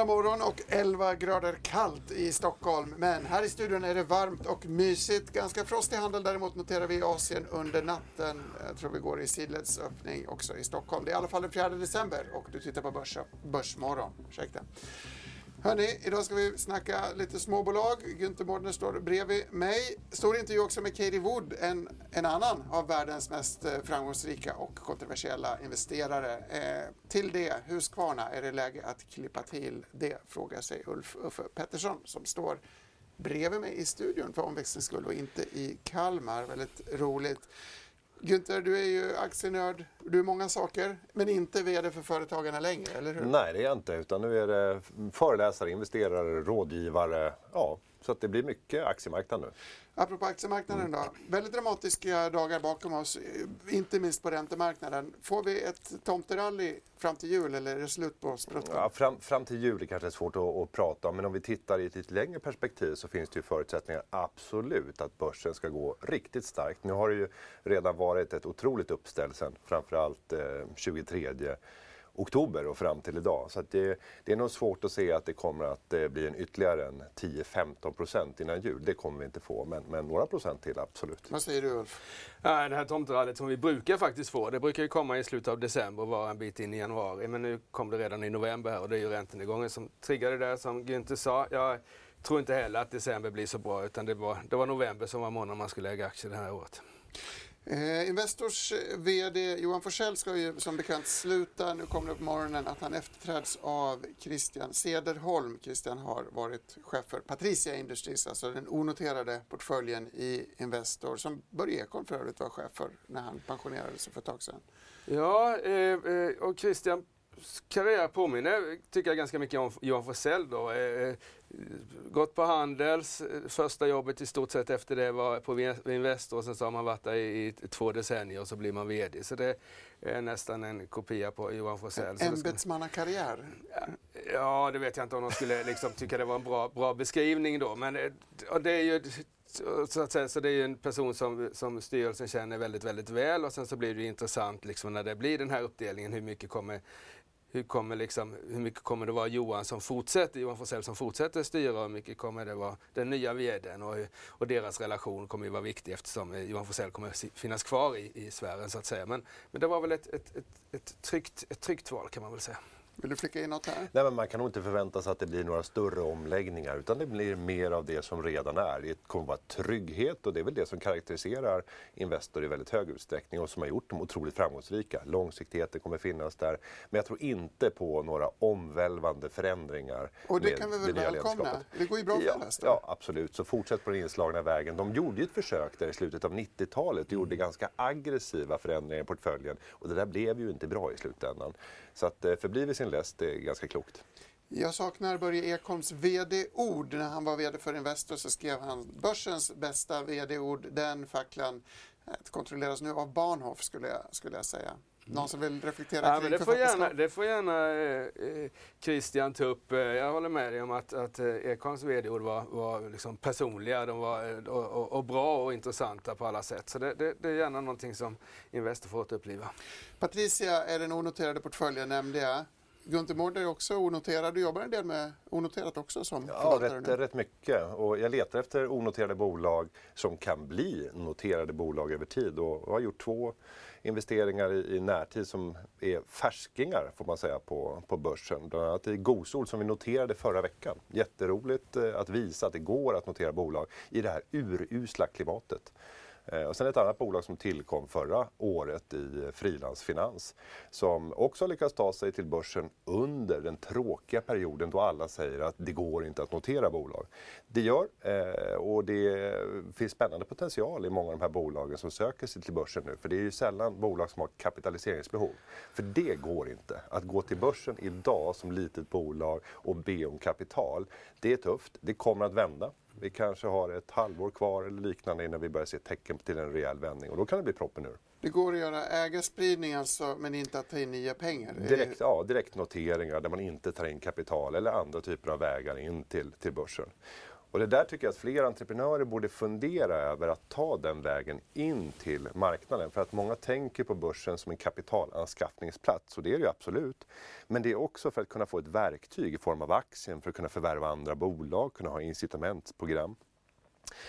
Måndag morgon och 11 grader kallt i Stockholm. Men här i studion är det varmt och mysigt. Ganska frostig handel däremot noterar vi i Asien under natten. Jag tror vi går i sidleds öppning också i Stockholm. Det är i alla fall den 4 december och du tittar på börs, Börsmorgon. Ursäkta. Hörni, idag ska vi snacka lite småbolag. Günther Mårder står bredvid mig. Stor intervju också med Katie Wood, en, en annan av världens mest eh, framgångsrika och kontroversiella investerare. Eh, till det, Husqvarna, är det läge att klippa till det? Frågar sig Ulf Uffe Pettersson som står bredvid mig i studion för omväxlings skull och inte i Kalmar. Väldigt roligt. Günther, du är ju aktienörd, du är många saker, men inte VD för Företagarna längre, eller hur? Nej, det är jag inte. Utan nu är det föreläsare, investerare, rådgivare. Ja, så att det blir mycket aktiemarknad nu. Apropå aktiemarknaden då. Väldigt dramatiska dagar bakom oss, inte minst på räntemarknaden. Får vi ett tomterally fram till jul eller är det slut på sprutten? Ja, fram, fram till jul är kanske svårt att, att, prata om, men om vi tittar i ett lite längre perspektiv så finns det ju förutsättningar absolut att börsen ska gå riktigt starkt. Nu har det ju redan varit ett otroligt uppställ sen, framförallt eh, 23 oktober och fram till idag. Så det, det, är nog svårt att se att det kommer att eh, bli en ytterligare en 10-15 procent innan jul. Det kommer vi inte få, men, men, några procent till absolut. Vad säger du Ulf? Ja, det här tomterallyt som vi brukar faktiskt få, det brukar ju komma i slutet av december och vara en bit in i januari. Men nu kom det redan i november här och det är ju räntenedgången som triggar det där som Günther sa. Jag tror inte heller att december blir så bra utan det var, det var november som var månaden man skulle äga aktier det här året. Eh, Investors eh, VD Johan Forsell ska ju som bekant sluta. Nu kommer det på morgonen att han efterträds av Christian Sederholm. Christian har varit chef för Patricia Industries, alltså den onoterade portföljen i Investor som Börje Ekholm för övrigt var chef för när han pensionerade sig för ett tag sedan. Ja, eh, eh och Christian karriär påminner, tycker jag, ganska mycket om Johan Forsell. Då. Eh, gått på Handels, första jobbet i stort sett efter det var på Investor och sen så har man varit där i, i två decennier och så blir man VD. Så det är nästan en kopia på Johan Forsell. Ämbetsmannakarriär? Ja, det vet jag inte om de skulle liksom tycka det var en bra, bra beskrivning då. Men eh, det är ju så, att säga, så det är en person som, som styrelsen känner väldigt, väldigt väl och sen så blir det intressant liksom när det blir den här uppdelningen. Hur mycket kommer hur, kommer liksom, hur mycket kommer det vara Johan som fortsätter, Johan Forsell som fortsätter styra och hur mycket kommer det vara den nya vdn och, och deras relation kommer ju vara viktig eftersom eh, Johan Forsell kommer finnas kvar i, i sfären så att säga. Men, men det var väl ett, ett, ett, ett, tryggt, ett tryggt val kan man väl säga. Vill du flika in något här? Nej, men man kan nog inte förvänta sig att det blir några större omläggningar utan det blir mer av det som redan är. Det kommer att vara trygghet och det är väl det som karaktäriserar Investor i väldigt hög utsträckning och som har gjort dem otroligt framgångsrika. Långsiktigheten kommer finnas där. Men jag tror inte på några omvälvande förändringar. Och det kan vi väl välkomna? Det går ju bra för ja, Ja, absolut. Så fortsätt på den inslagna vägen. De gjorde ju ett försök där i slutet av 90-talet och gjorde ganska aggressiva förändringar i portföljen och det där blev ju inte bra i slutändan. Så att eh, förbli vid sin läst är ganska klokt. Jag saknar Börje Ekholms VD-ord. När han var VD för Investor så skrev han börsens bästa VD-ord. Den facklan eh, kontrolleras nu av Bahnhof skulle jag, skulle jag säga. Någon som vill reflektera ja, kring det får, gärna, det får gärna eh, eh, Christian ta upp. Jag håller med dig om att, att eh, Ekholms vd-ord var, var liksom personliga de var, och, och, och, bra och intressanta på alla sätt. Så det, det, det är gärna någonting som Investor får uppliva. Patricia är den onoterade portföljen nämnde jag. Gunther Mårder är också onoterad. Du jobbar en del med onoterat också som Ja, rätt, rätt mycket. Och jag letar efter onoterade bolag som kan bli noterade bolag över tid och har gjort två investeringar i, i närtid som är färskingar får man säga på, på börsen. Bland annat i Gosol som vi noterade förra veckan. Jätteroligt eh, att visa att det går att notera bolag i det här urusla klimatet. Eh, och sen ett annat bolag som tillkom förra året i Frilansfinans som också har lyckats ta sig till börsen under den tråkiga perioden då alla säger att det går inte att notera bolag. Det gör eh, och det finns spännande potential i många av de här bolagen som söker sig till börsen nu. För det är ju sällan bolag som har kapitaliseringsbehov. För det går inte. Att gå till börsen idag som litet bolag och be om kapital, det är tufft. Det kommer att vända. Vi kanske har ett halvår kvar eller liknande innan vi börjar se tecken till en rejäl vändning och då kan det bli proppen ur. Det går att göra ägarspridning alltså, men inte att ta in nya pengar? Direkt, ja, direktnoteringar där man inte tar in kapital eller andra typer av vägar in till, till börsen. Och det där tycker jag att fler entreprenörer borde fundera över att ta den vägen in till marknaden. För att många tänker på börsen som en kapitalanskaffningsplats och det är det ju absolut. Men det är också för att kunna få ett verktyg i form av aktien för att kunna förvärva andra bolag, kunna ha incitamentsprogram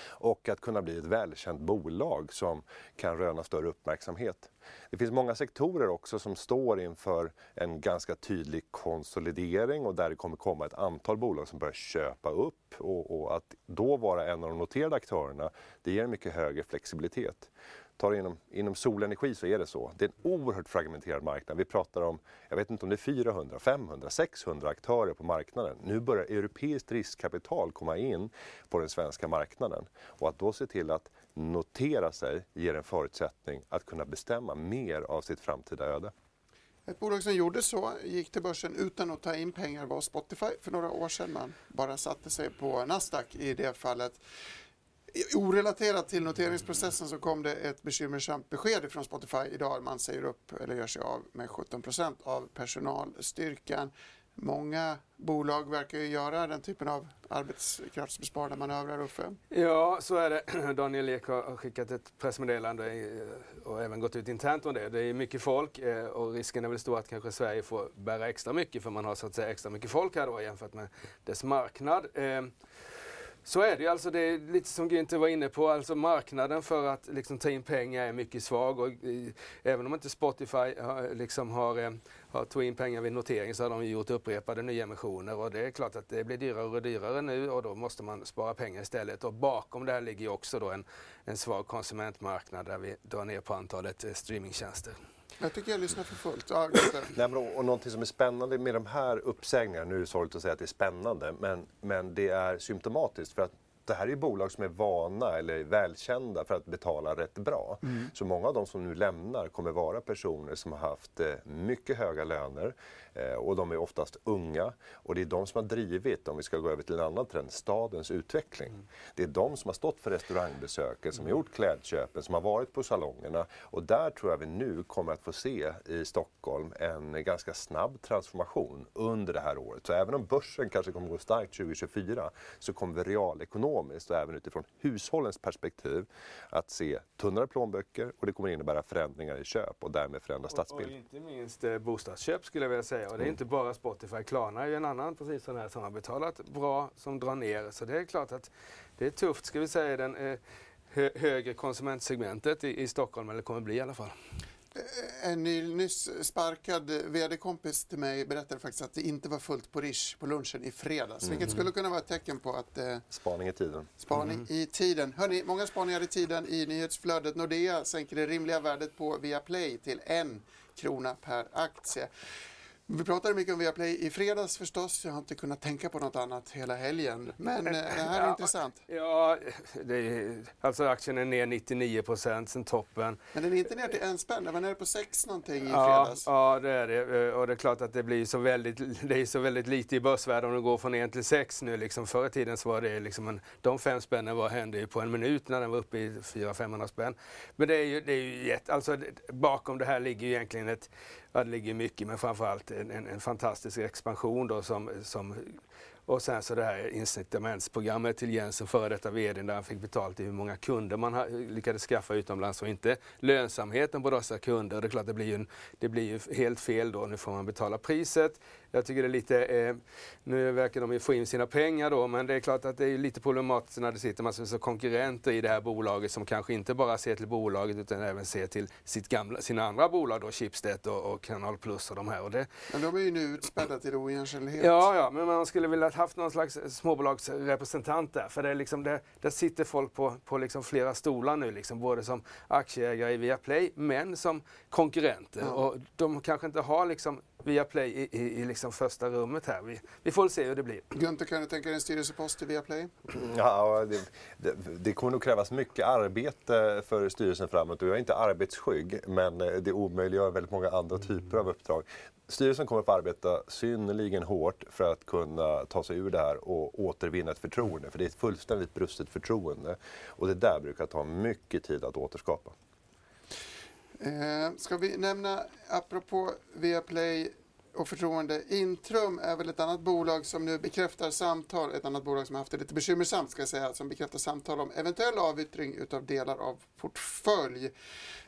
och att kunna bli ett välkänt bolag som kan röna större uppmärksamhet. Det finns många sektorer också som står inför en ganska tydlig konsolidering och där det kommer komma ett antal bolag som börjar köpa upp och, och att då vara en av de noterade aktörerna, det ger en mycket högre flexibilitet. Tar inom, inom solenergi så är det så. Det är en oerhört fragmenterad marknad. Vi pratar om, jag vet inte om det är 400, 500, 600 aktörer på marknaden. Nu börjar europeiskt riskkapital komma in på den svenska marknaden. Och att då se till att notera sig ger en förutsättning att kunna bestämma mer av sitt framtida öde. Ett bolag som gjorde så, gick till börsen utan att ta in pengar var Spotify för några år sedan. Man bara satte sig på Nasdaq i det fallet. Orelaterat till noteringsprocessen så kom det ett bekymmersamt besked från Spotify idag. Man säger upp eller gör sig av med 17 procent av personalstyrkan. Många bolag verkar ju göra den typen av arbetskraftsbesparande manövrar, Uffe. Ja, så är det. Daniel Ek har skickat ett pressmeddelande eh, och även gått ut internt om det. Det är mycket folk eh, och risken är väl stor att kanske Sverige får bära extra mycket för man har så att säga extra mycket folk här då jämfört med dess marknad. Eh, så är det alltså. Det är lite som Günther var inne på. Alltså marknaden för att liksom ta in pengar är mycket svag. Och, även om inte Spotify liksom har, har tagit in pengar vid notering så har de gjort upprepade nyemissioner. Och det är klart att det blir dyrare och dyrare nu och då måste man spara pengar istället. Och bakom det här ligger också då en, en svag konsumentmarknad där vi drar ner på antalet eh, streamingtjänster. Jag tycker jag lyssnar för fullt. Ja, Nej, men, och, och någonting som är spännande med de här uppsägningarna, nu är det sorgligt att säga att det är spännande, men, men det är symptomatiskt för att det här är bolag som är vana eller välkända för att betala rätt bra. Mm. Så många av de som nu lämnar kommer vara personer som har haft eh, mycket höga löner eh, och de är oftast unga. Och det är de som har drivit, om vi ska gå över till en annan trend, stadens utveckling. Mm. Det är de som har stått för restaurangbesöken, som har gjort klädköpen, som har varit på salongerna. Och där tror jag vi nu kommer att få se i Stockholm en ganska snabb transformation under det här året. Så även om börsen kanske kommer att gå starkt 2024 så kommer vi realekonomiskt ekonomiskt och även utifrån hushållens perspektiv att se tunnare plånböcker och det kommer innebära förändringar i köp och därmed förändra stadsbild. Och, och inte minst eh, bostadsköp skulle jag vilja säga. Och det är mm. inte bara Spotify. Klarna är ju en annan precis sån här som har betalat bra, som drar ner. Så det är klart att det är tufft, ska vi säga, den eh, hö högre konsumentsegmentet i, i Stockholm, eller kommer bli i alla fall. En nyss sparkad vd-kompis till mig berättade faktiskt att det inte var fullt på Rish på lunchen i fredags. Mm. Vilket skulle kunna vara ett tecken på att... Eh, spaning i tiden. Spaning mm. i tiden. Hörrni, många spaningar i tiden i nyhetsflödet. Nordea sänker det rimliga värdet på Viaplay till en krona per aktie. Vi pratade mycket om Viaplay i fredags förstås. Jag har inte kunnat tänka på något annat hela helgen. Men eh, det här är ja, intressant. Ja, är, alltså aktien är ner 99 procent sen toppen. Men den är inte ner till en spänn, den var nere på 6 någonting i ja, fredags. Ja, det är det. Eh, och det är klart att det blir så väldigt, det är så väldigt lite i börsvärde om det går från 1 till 6 nu. Liksom förr i tiden så var det liksom en, de fem spännen var, hände ju på en minut när den var uppe i 400-500 spänn. Men det är ju, det är ju jätte, alltså bakom det här ligger ju egentligen ett Ja, det ligger mycket, men framförallt en, en, en fantastisk expansion då som, som och sen så det här incitamentsprogrammet till Jensen, före detta VD, där han fick betalt i hur många kunder man lyckades skaffa utomlands och inte lönsamheten på dessa kunder. Det är klart, det blir ju, en, det blir ju helt fel då. Nu får man betala priset. Jag tycker det är lite, eh, nu verkar de ju få in sina pengar då, men det är klart att det är lite problematiskt när det sitter massor av konkurrenter i det här bolaget som kanske inte bara ser till bolaget utan även ser till sitt gamla, sina andra bolag då, Schibsted och, och Kanal Plus och de här. Och det, men de är ju nu utspädda till oigenkännlighet. Ja, ja, men man skulle vilja haft någon slags småbolagsrepresentant där. För det är liksom, det, där sitter folk på, på liksom flera stolar nu, liksom, både som aktieägare i Viaplay men som konkurrenter. Ja. Och de kanske inte har liksom Viaplay i, i, i liksom första rummet här. Vi, vi får se hur det blir. Gunther, kan du tänka dig en styrelsepost i Viaplay? Ja, det, det, det, kommer nog krävas mycket arbete för styrelsen framåt. Jag är inte arbetsskygg, men det omöjliggör väldigt många andra typer av uppdrag. Styrelsen kommer att få arbeta synnerligen hårt för att kunna ta sig ur det här och återvinna ett förtroende. För det är ett fullständigt brustet förtroende. Och det där brukar ta mycket tid att återskapa. Eh, ska vi nämna, apropå Viaplay och förtroende, Intrum är väl ett annat bolag som nu bekräftar samtal, ett annat bolag som har haft det lite bekymmersamt ska jag säga, som bekräftar samtal om eventuell avyttring utav delar av portfölj.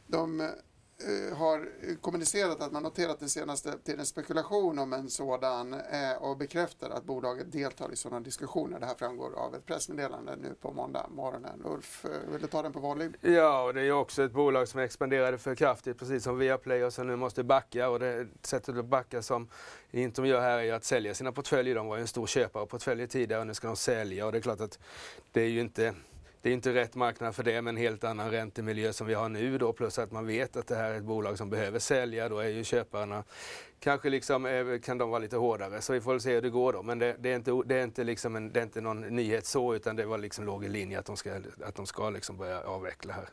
De Eh, har kommunicerat att man noterat den senaste tidens spekulation om en sådan eh, och bekräftar att bolaget deltar i sådana diskussioner. Det här framgår av ett pressmeddelande nu på måndag morgonen. Ulf, eh, vill du ta den på vanlig? Ja, och det är också ett bolag som expanderade för kraftigt, precis som Viaplay och som nu måste backa. Och det sättet att backa som Intrum gör här är att sälja sina portföljer. De var ju en stor köpare av portföljer tidigare och nu ska de sälja och det är klart att det är ju inte det är inte rätt marknad för det med en helt annan räntemiljö som vi har nu då plus att man vet att det här är ett bolag som behöver sälja. Då är ju köparna kanske liksom, eh, kan de vara lite hårdare så vi får se hur det går då. Men det, det är, inte, det, är inte liksom en, det är inte någon nyhet så utan det var liksom låg i linje att de ska, att de ska liksom börja avveckla här.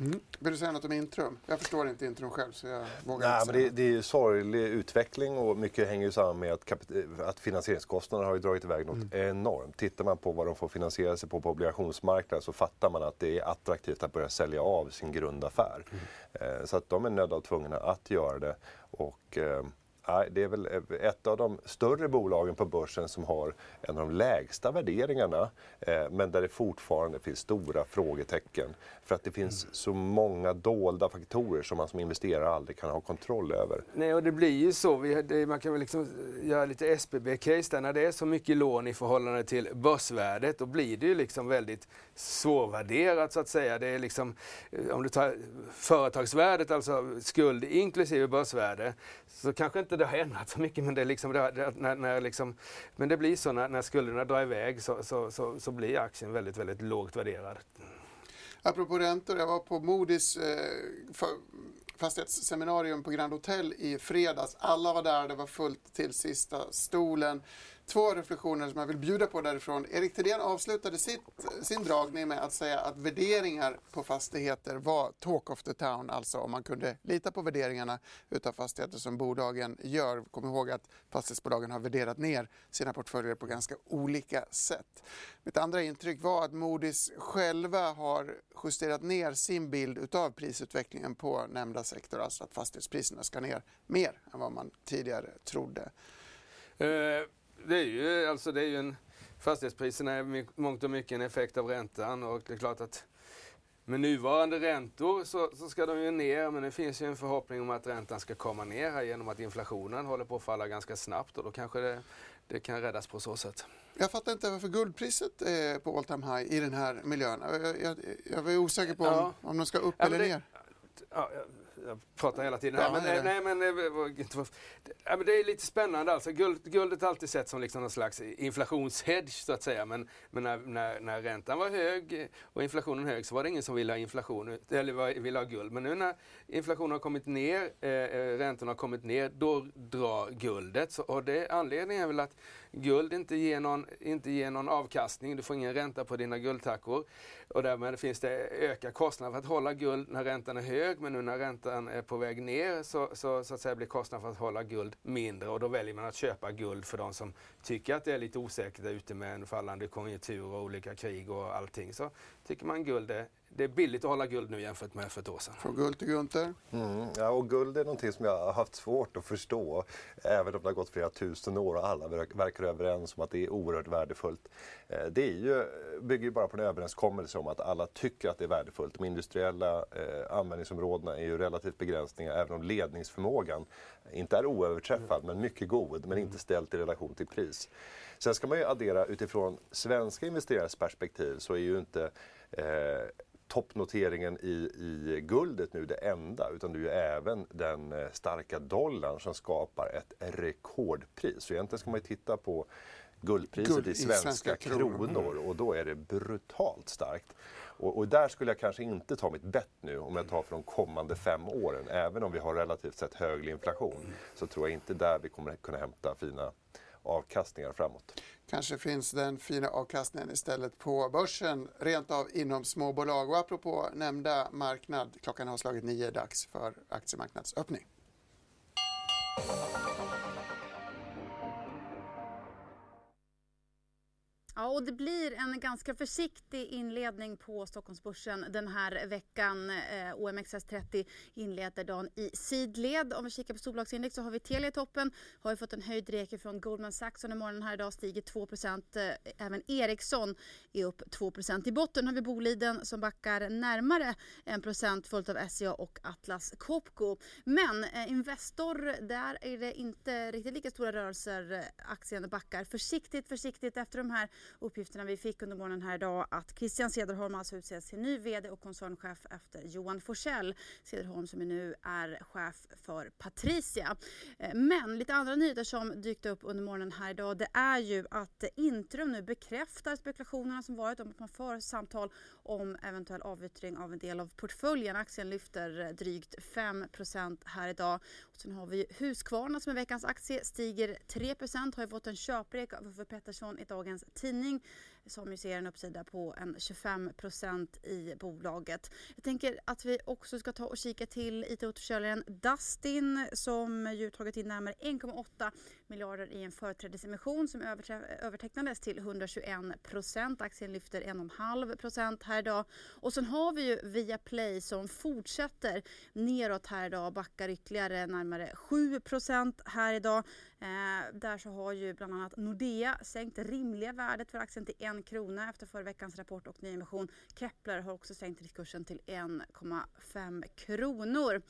Mm. Vill du säga något om Intrum? Jag förstår inte Intrum själv så jag vågar Nej, inte men det, det är sorglig utveckling och mycket hänger ju samman med att, att finansieringskostnaderna har ju dragit iväg något mm. enormt. Tittar man på vad de får finansiera sig på på obligationsmarknaden så fattar man att det är attraktivt att börja sälja av sin grundaffär. Mm. Eh, så att de är nödda och tvungna att göra det. Och, eh, det är väl ett av de större bolagen på börsen som har en av de lägsta värderingarna eh, men där det fortfarande finns stora frågetecken. För att det finns så många dolda faktorer som man som investerare aldrig kan ha kontroll över. Nej, och det blir ju så. Vi, det, man kan väl liksom göra lite SBB-case där. När det är så mycket lån i förhållande till börsvärdet, då blir det ju liksom väldigt svårvärderat så att säga. Det är liksom, om du tar företagsvärdet, alltså skuld inklusive börsvärde, så kanske inte det har ändrats så mycket. Men det, liksom, det, när, när liksom, men det blir så när, när skulderna drar iväg så, så, så, så blir aktien väldigt, väldigt lågt värderad. Apropå räntor, jag var på Modis eh, fastighetsseminarium på Grand Hotel i fredags. Alla var där, det var fullt till sista stolen två reflektioner som jag vill bjuda på därifrån. Erik Thedéen avslutade sitt, sin dragning med att säga att värderingar på fastigheter var talk of the town, alltså om man kunde lita på värderingarna utav fastigheter som bolagen gör. Kom ihåg att fastighetsbolagen har värderat ner sina portföljer på ganska olika sätt. Mitt andra intryck var att Moody's själva har justerat ner sin bild utav prisutvecklingen på nämnda sektor, alltså att fastighetspriserna ska ner mer än vad man tidigare trodde. Uh det är ju, alltså det är ju en, fastighetspriserna är mångt och mycket en effekt av räntan och det är klart att med nuvarande räntor så, så, ska de ju ner men det finns ju en förhoppning om att räntan ska komma ner här genom att inflationen håller på att falla ganska snabbt och då kanske det, det kan räddas på så sätt. Jag fattar inte varför guldpriset är på all time high i den här miljön. Jag, jag, jag är osäker på ja. om, om de ska upp ja, eller det, ner. Ja, jag pratar hela tiden. Ja, men, nej, nej, men, nej, men det är lite spännande alltså. Guld, guldet är alltid sett som liksom någon slags inflationshedge så att säga. Men, men när, när, när räntan var hög och inflationen hög så var det ingen som ville ha inflation, eller ville ha guld. Men nu när inflationen har kommit ner, eh, eh, räntorna har kommit ner, då drar guldet. Så, och det, anledningen är väl att guld inte ger, någon, inte ger någon avkastning. Du får ingen ränta på dina guldtackor. Och därmed finns det öka kostnader för att hålla guld när räntan är hög. Men nu när räntan är på väg ner så, så, så att säga, blir kostnaden för att hålla guld mindre. Och då väljer man att köpa guld för de som tycker att det är lite osäkert ute med en fallande konjunktur och olika krig och allting. Så tycker man guld är det är billigt att hålla guld nu jämfört med för ett år sedan. Från guld till Gunther? Mm, ja, och guld är någonting som jag har haft svårt att förstå. Även om det har gått flera tusen år och alla verkar överens om att det är oerhört värdefullt. Eh, det är ju, bygger ju bara på en överenskommelse om att alla tycker att det är värdefullt. De industriella eh, användningsområdena är ju relativt begränsningar även om ledningsförmågan inte är oöverträffad men mycket god men inte ställt i relation till pris. Sen ska man ju addera utifrån svenska investerares perspektiv så är ju inte eh, toppnoteringen i, i guldet nu det enda, utan det är ju även den eh, starka dollarn som skapar ett rekordpris. Så egentligen ska man ju titta på guldpriset Guld i svenska, svenska kronor. kronor och då är det brutalt starkt. Och, och, där skulle jag kanske inte ta mitt bett nu om jag tar för de kommande fem åren. Även om vi har relativt sett högre inflation så tror jag inte där vi kommer kunna hämta fina avkastningar framåt. Kanske finns den fina avkastningen istället på börsen, rent av inom småbolag. Och apropå nämnda marknad, klockan har slagit nio, dags för aktiemarknadsöppning. Ja, och det blir en ganska försiktig inledning på Stockholmsbörsen den här veckan. Eh, OMXS30 inleder dagen i sidled. Om vi kikar på storbolagsindex så har vi Telia i toppen. Har ju fått en höjd reke från Goldman Sachs under morgonen här idag stiger 2 eh, Även Ericsson är upp 2% I botten har vi Boliden som backar närmare 1% följt av SCA och Atlas Copco. Men eh, Investor, där är det inte riktigt lika stora rörelser. Eh, aktien backar försiktigt, försiktigt efter de här uppgifterna vi fick under morgonen här idag att Christian Cederholm alltså utses till ny VD och koncernchef efter Johan Forsell. Cederholm som nu är chef för Patricia. Eh, men lite andra nyheter som dykt upp under morgonen här idag det är ju att Intrum nu bekräftar spekulationerna som varit om att man för samtal om eventuell avyttring av en del av portföljen. Aktien lyfter eh, drygt 5% här idag. Och sen har vi Husqvarna som är veckans aktie stiger 3% har ju fått en köprek av Uffe Pettersson i dagens tidning som ju ser en uppsida på en 25% i bolaget. Jag tänker att vi också ska ta och kika till IT-återförsäljaren Dustin som ju tagit in närmare 1,8 miljarder i en företrädesemission som övertecknades till 121 procent. Aktien lyfter 1,5 procent här idag. Och sen har vi ju Viaplay som fortsätter neråt här idag, backar ytterligare närmare 7 procent här idag. Eh, där så har ju bland annat Nordea sänkt rimliga värdet för aktien till 1 krona efter förra veckans rapport och nyemission. Kepler har också sänkt kursen till 1,5 kronor.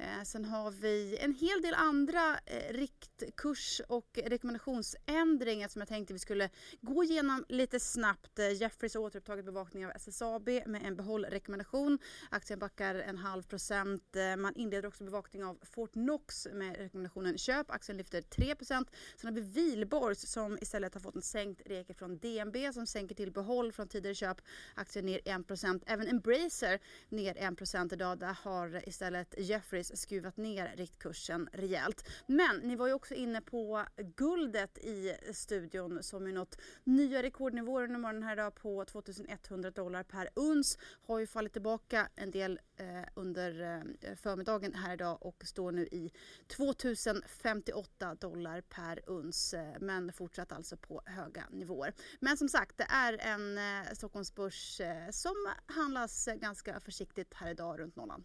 Eh, sen har vi en hel del andra eh, riktkurs och rekommendationsändringar som jag tänkte vi skulle gå igenom lite snabbt. Eh, Jeffries har återupptagit bevakning av SSAB med en behållrekommendation. Aktien backar en halv procent. Eh, man inleder också bevakning av Fortnox med rekommendationen köp. Aktien lyfter 3 procent. Sen har vi Vilborgs som istället har fått en sänkt reke från DNB som sänker till behåll från tidigare köp. Aktien ner 1 procent. Även Embracer ner 1 procent idag. Där har istället Jeffries faktiskt skruvat ner riktkursen rejält. Men ni var ju också inne på guldet i studion som ju nått nya rekordnivåer under morgonen här idag på 2100 dollar per uns. Har ju fallit tillbaka en del eh, under eh, förmiddagen här idag och står nu i 2058 dollar per uns. Eh, men fortsatt alltså på höga nivåer. Men som sagt, det är en eh, Stockholmsbörs eh, som handlas ganska försiktigt här idag runt nollan.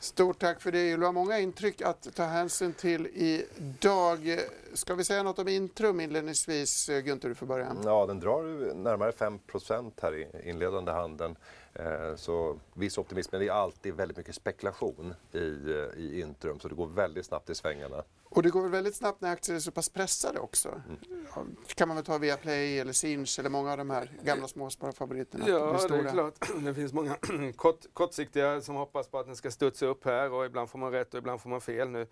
Stort tack för det Ylva. Många intryck att ta hänsyn till idag. Ska vi säga något om Intrum inledningsvis? Gunther, du får börja. Ja, den drar närmare 5% här i inledande handeln. Eh, så viss optimism, men det är alltid väldigt mycket spekulation i, eh, i Intrum så det går väldigt snabbt i svängarna. Och det går väl väldigt snabbt när aktier är så pass pressade också. Mm. kan man väl ta Viaplay eller Sinch eller många av de här gamla småspararfavoriterna. Ja, det är klart. Det finns många kort, kortsiktiga som hoppas på att den ska studsa upp här och ibland får man rätt och ibland får man fel. Nu,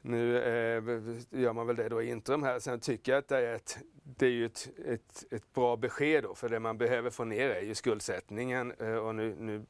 nu eh, gör man väl det då i Intrum här. Sen tycker jag att det är ett, det är ju ett, ett, ett bra besked då, för det man behöver få ner är ju skuldsättningen eh, och nu, nu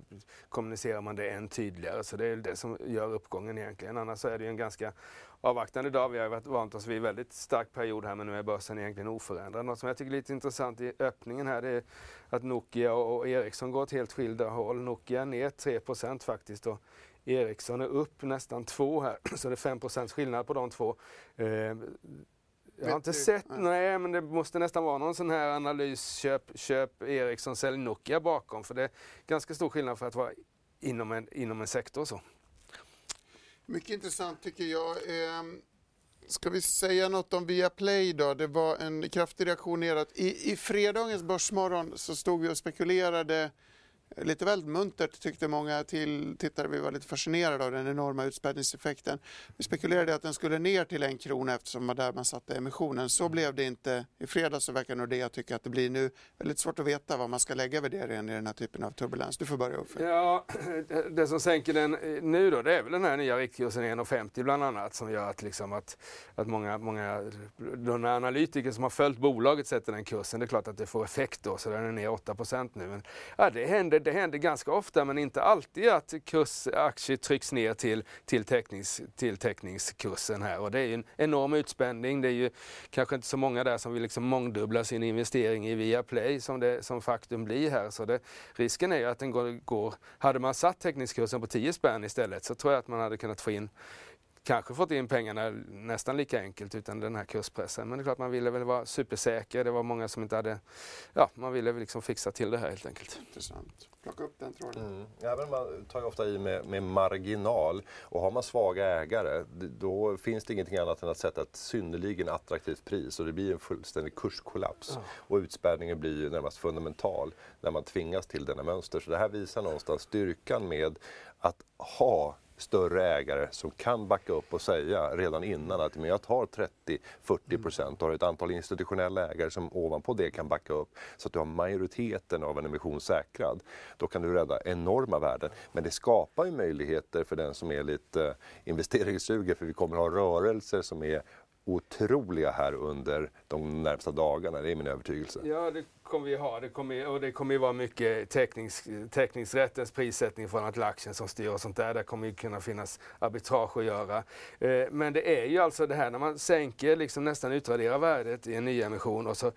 kommunicerar man det än tydligare. Så det är det som gör uppgången egentligen. Annars så är det ju en ganska avvaktande dag. Vi har varit vant oss vid en väldigt stark period här men nu är börsen egentligen oförändrad. Något som jag tycker är lite intressant i öppningen här det är att Nokia och Ericsson går åt helt skilda håll. Nokia ner 3% faktiskt och Ericsson är upp nästan 2 här, så det är 5% skillnad på de två. Eh, jag har inte sett, nej men det måste nästan vara någon sån här analys, köp, köp Ericsson, sälj Nokia bakom. För det är ganska stor skillnad för att vara inom en, inom en sektor. Så. Mycket intressant tycker jag. Eh, ska vi säga något om Viaplay då? Det var en kraftig reaktion neråt. I, I fredagens Börsmorgon så stod vi och spekulerade lite väldigt muntert tyckte många till tittare. Vi var lite fascinerade av den enorma utspädningseffekten. Vi spekulerade att den skulle ner till en krona eftersom man där man satte emissionen. Så blev det inte. I fredags så verkar Nordea tycka att det blir nu. Väldigt svårt att veta vad man ska lägga värderingen i den här typen av turbulens. Du får börja Uffe. Ja, det som sänker den nu då det är väl den här nya riktkursen 1,50 bland annat som gör att, liksom att, att många, många de analytiker som har följt bolaget sätter den kursen. Det är klart att det får effekt då så den är ner 8% nu. Men ja, det händer det händer ganska ofta men inte alltid att kursaktier trycks ner till, till, tecknings, till teckningskursen här. Och det är ju en enorm utspänning. Det är ju kanske inte så många där som vill liksom mångdubbla sin investering i Viaplay som, det, som faktum blir här. Så det, risken är ju att den går, går... Hade man satt teckningskursen på 10 spänn istället så tror jag att man hade kunnat få in kanske fått in pengarna nästan lika enkelt utan den här kurspressen. Men det är klart man ville väl vara supersäker. Det var många som inte hade, ja man ville liksom fixa till det här helt enkelt. Intressant. Plocka upp den tråden. Mm. Ja, men man tar ju ofta i med, med, marginal och har man svaga ägare då finns det ingenting annat än att sätta ett synnerligen attraktivt pris och det blir en fullständig kurskollaps. Mm. Och utspädningen blir ju närmast fundamental när man tvingas till denna mönster. Så det här visar någonstans styrkan med att ha större ägare som kan backa upp och säga redan innan att men jag tar 30-40 procent. Du har ett antal institutionella ägare som ovanpå det kan backa upp så att du har majoriteten av en emission säkrad. Då kan du rädda enorma värden. Men det skapar ju möjligheter för den som är lite investeringssugen för vi kommer ha rörelser som är otroliga här under de närmsta dagarna. Det är min övertygelse. Ja, det kommer vi ha. Det kommer, och det kommer ju vara mycket tecknings, teckningsrättens prissättning från till aktien som styr och sånt där. Där kommer ju kunna finnas arbitrage att göra. Eh, men det är ju alltså det här när man sänker, liksom nästan utraderar värdet i en nyemission och så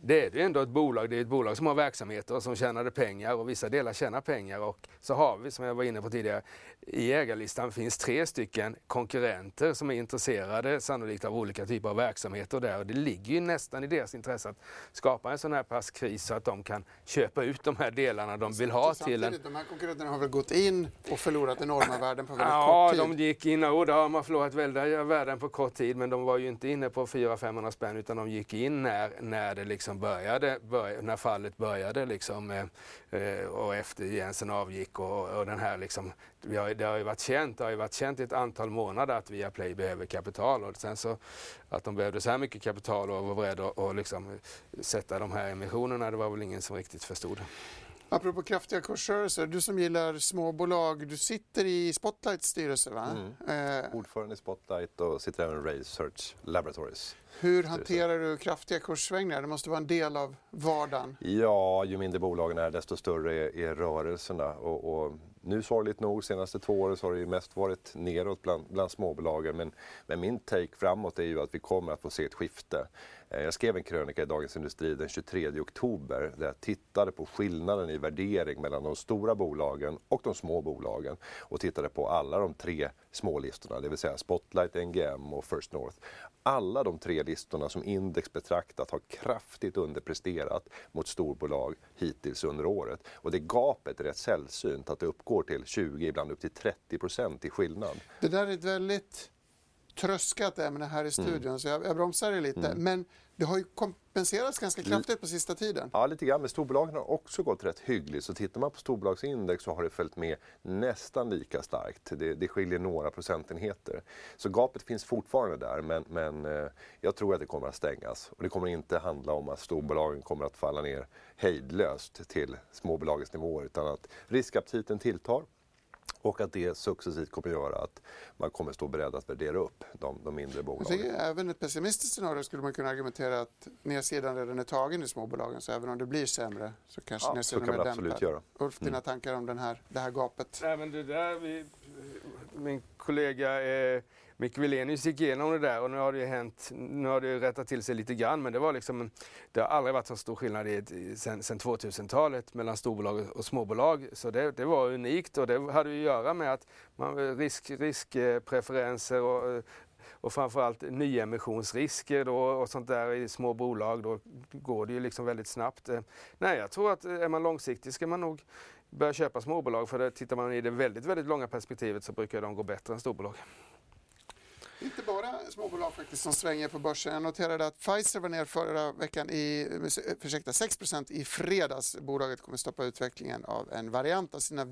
det är ju ändå ett bolag. Det är ett bolag som har verksamheter och som tjänade pengar och vissa delar tjänar pengar. Och så har vi, som jag var inne på tidigare, i ägarlistan finns tre stycken konkurrenter som är intresserade sannolikt av olika typer av verksamheter där. Och det ligger ju nästan i deras intresse att skapa en sån här pass kris så att de kan köpa ut de här delarna de vill ha till en... De här konkurrenterna har väl gått in och förlorat enorma värden på väldigt ja, kort tid? Ja, de gick in och då har man förlorat väldiga värden på kort tid men de var ju inte inne på 400-500 spänn utan de gick in när, när det liksom började, började när fallet började liksom eh, eh och efter Jensen avgick och, och den här liksom vi har, det har ju varit känt, det har ju varit känt i ett antal månader att Viaplay behöver kapital och sen så att de behövde så här mycket kapital och var beredda att liksom sätta de här emissionerna, det var väl ingen som riktigt förstod. Apropå kraftiga kursrörelser, du som gillar småbolag, du sitter i Spotlights styrelse va? Mm. Eh. Ordförande i Spotlight och sitter även i Research Laboratories. Hur hanterar du kraftiga kurssvängningar? Det måste vara en del av vardagen. Ja, ju mindre bolagen är desto större är, är rörelserna. Och, och nu sorgligt nog, senaste två åren så har det ju mest varit neråt bland, bland småbolagen. Men, men min take framåt är ju att vi kommer att få se ett skifte. Eh, jag skrev en krönika i Dagens Industri den 23 oktober där jag tittade på skillnaden i värdering mellan de stora bolagen och de små bolagen och tittade på alla de tre smålistorna, det vill säga Spotlight, NGM och First North. Alla de tre listorna som index betraktat har kraftigt underpresterat mot storbolag hittills under året. Och det gapet är rätt sällsynt att det uppgår till 20, ibland upp till 30 procent i skillnad. Det där är ett väldigt tröskat ämne här i mm. studion mm. så jag, jag bromsar det lite. Mm. Men det har ju kompenserats ganska kraftigt på sista tiden. Ja, lite grann. Men storbolagen har också gått rätt hyggligt. Så tittar man på storbolagsindex så har det följt med nästan lika starkt. Det, det skiljer några procentenheter. Så gapet finns fortfarande där, men, men eh, jag tror att det kommer att stängas. Och det kommer inte handla om att storbolagen kommer att falla ner hejdlöst till småbolagens nivåer, utan att riskaptiten tilltar och att det successivt kommer göra att man kommer stå beredd att värdera upp de, de mindre bolagen. Jag även ett pessimistiskt scenario skulle man kunna argumentera att nedsidan redan är tagen i småbolagen så även om det blir sämre så kanske ja, nedsidan så kan är absolut göra. Ulf, dina mm. tankar om den här, det här gapet? Även det där, vi, min kollega eh, Micke Wilenius gick igenom det där och nu har det ju hänt, nu har det ju rättat till sig lite grann men det var liksom, det har aldrig varit så stor skillnad i, sen, sen 2000-talet mellan storbolag och småbolag. Så det, det var unikt och det hade ju att göra med att man, risk, riskpreferenser och och framförallt nyemissionsrisker då och sånt där i små bolag, då går det ju liksom väldigt snabbt. Nej, jag tror att eh, är man långsiktig ska man nog börja köpa småbolag för det, tittar man i det väldigt, väldigt långa perspektivet så brukar de gå bättre än storbolag. Inte bara småbolag faktiskt som svänger på börsen. Jag noterade att Pfizer var ner förra veckan i, ursäkta, 6% i fredags. Bolaget kommer stoppa utvecklingen av en variant av sina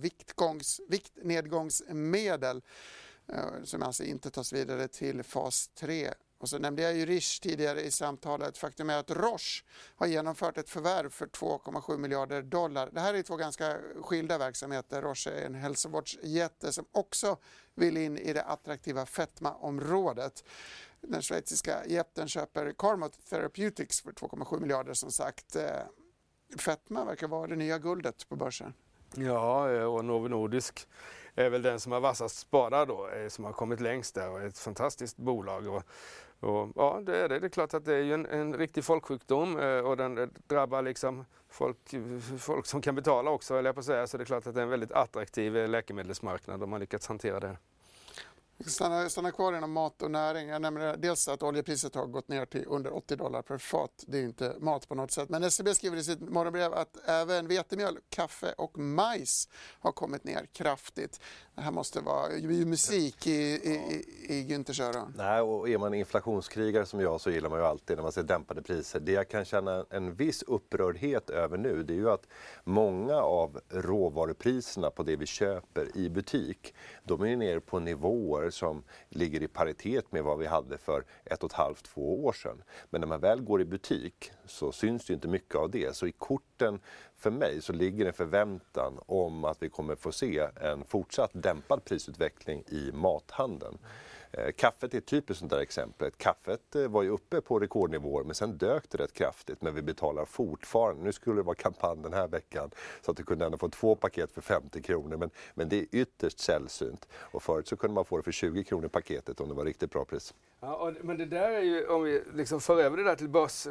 viktnedgångsmedel. Eh, som alltså inte tas vidare till fas 3. Och så nämnde jag ju Rish tidigare i samtalet. Faktum är att Roche har genomfört ett förvärv för 2,7 miljarder dollar. Det här är två ganska skilda verksamheter. Roche är en hälsovårdsjätte som också vill in i det attraktiva fetmaområdet. Den schweiziska jätten köper Carmot Therapeutics för 2,7 miljarder som sagt. Eh, fetma verkar vara det nya guldet på börsen. Ja, eh, och Novo Nordisk är väl den som har vassast spadar då, eh, som har kommit längst där och är ett fantastiskt bolag. Och, och, ja, det är det. Det är klart att det är ju en, en riktig folksjukdom eh, och den eh, drabbar liksom folk, folk som kan betala också, eller jag på att säga. Så det är klart att det är en väldigt attraktiv eh, läkemedelsmarknad om man lyckats hantera det. Stanna, stanna kvar inom mat och näring. Jag nämner dels att oljepriset har gått ner till under 80 dollar per fat. Det är inte mat på något sätt. Men SCB skriver i sitt morgonbrev att även vetemjöl, kaffe och majs har kommit ner kraftigt. Det här måste vara musik i, i, i Günthers öron. Nej, och är man inflationskrigare som jag så gillar man ju alltid när man ser dämpade priser. Det jag kan känna en viss upprördhet över nu det är ju att många av råvarupriserna på det vi köper i butik de är ner på nivåer som ligger i paritet med vad vi hade för ett och ett halvt, två år sedan. Men när man väl går i butik så syns det inte mycket av det. Så i korten för mig så ligger en förväntan om att vi kommer få se en fortsatt dämpad prisutveckling i mathandeln. Eh, kaffet är ett typiskt sånt där exempel. Kaffet eh, var ju uppe på rekordnivåer men sen dök det rätt kraftigt men vi betalar fortfarande, nu skulle det vara kampanj den här veckan så att du kunde ändå få två paket för 50 kronor men, men det är ytterst sällsynt. Och förut så kunde man få det för 20 kronor paketet om det var riktigt bra pris. Ja, och, men det där är ju, om vi liksom för över det där till, börs,